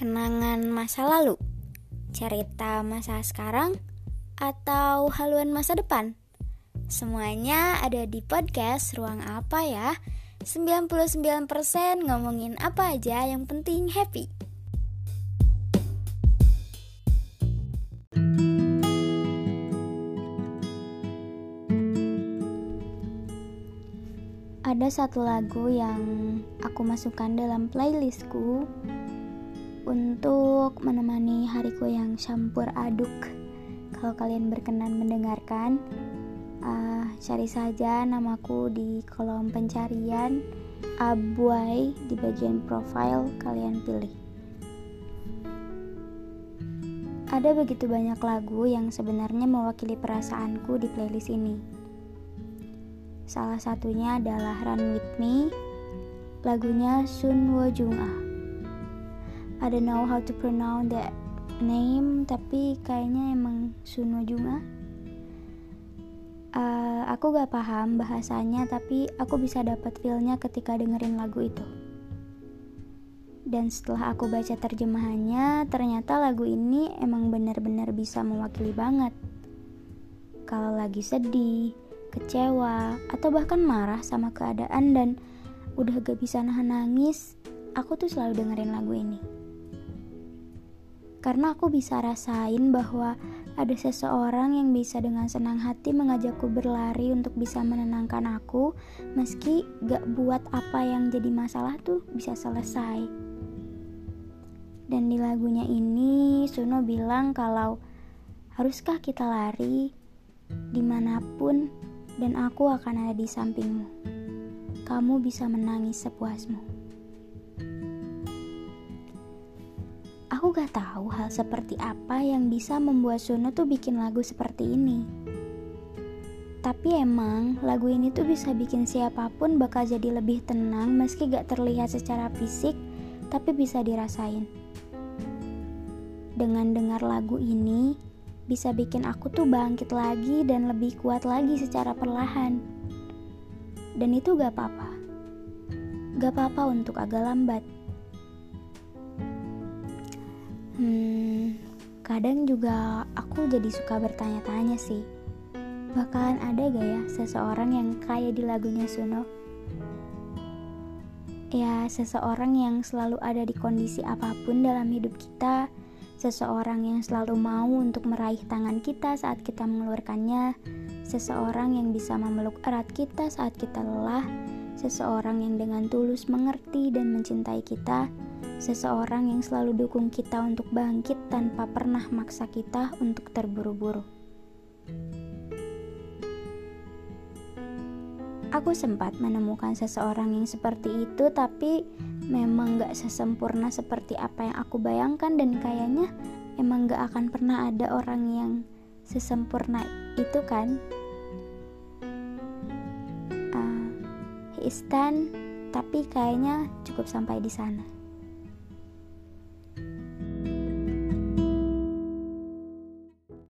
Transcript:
kenangan masa lalu, cerita masa sekarang, atau haluan masa depan? Semuanya ada di podcast Ruang Apa ya? 99% ngomongin apa aja yang penting happy. Ada satu lagu yang aku masukkan dalam playlistku untuk menemani hariku yang campur aduk. Kalau kalian berkenan mendengarkan, uh, cari saja namaku di kolom pencarian Abuai di bagian profile kalian pilih. Ada begitu banyak lagu yang sebenarnya mewakili perasaanku di playlist ini. Salah satunya adalah Run With Me, lagunya Sun Wo Jung Ah. I don't know how to pronounce that name tapi kayaknya emang Suno juga. Uh, aku gak paham bahasanya tapi aku bisa dapat feelnya ketika dengerin lagu itu. Dan setelah aku baca terjemahannya ternyata lagu ini emang benar-benar bisa mewakili banget. Kalau lagi sedih kecewa atau bahkan marah sama keadaan dan udah gak bisa nahan nangis aku tuh selalu dengerin lagu ini karena aku bisa rasain bahwa ada seseorang yang bisa dengan senang hati mengajakku berlari untuk bisa menenangkan aku meski gak buat apa yang jadi masalah tuh bisa selesai. Dan di lagunya ini Suno bilang kalau haruskah kita lari di mana pun dan aku akan ada di sampingmu. Kamu bisa menangis sepuasmu Aku gak tahu hal seperti apa yang bisa membuat Suno tuh bikin lagu seperti ini. Tapi emang lagu ini tuh bisa bikin siapa pun bakal jadi lebih tenang meski gak terlihat secara fisik, tapi bisa dirasain. Dengan dengar lagu ini, bisa bikin aku tuh bangkit lagi dan lebih kuat lagi secara perlahan. Dan itu gak apa-apa. Gak apa-apa untuk agak lambat Hmm, kadang juga aku jadi suka bertanya-tanya sih. Bakalan ada gak ya seseorang yang kayak di lagunya Suno? Ya, seseorang yang selalu ada di kondisi apa pun dalam hidup kita, seseorang yang selalu mau untuk meraih tangan kita saat kita mengeluarkannya, seseorang yang bisa memeluk erat kita saat kita lelah, seseorang yang dengan tulus mengerti dan mencintai kita, seseorang yang selalu dukung kita untuk bangkit tanpa pernah maksa kita untuk terburu-buru. Aku sempat menemukan seseorang yang seperti itu, tapi memang gak sesempurna seperti apa yang aku bayangkan, dan kayaknya emang gak akan pernah ada orang yang sesempurna itu, kan? He is done, tapi kayaknya cukup sampai di sana.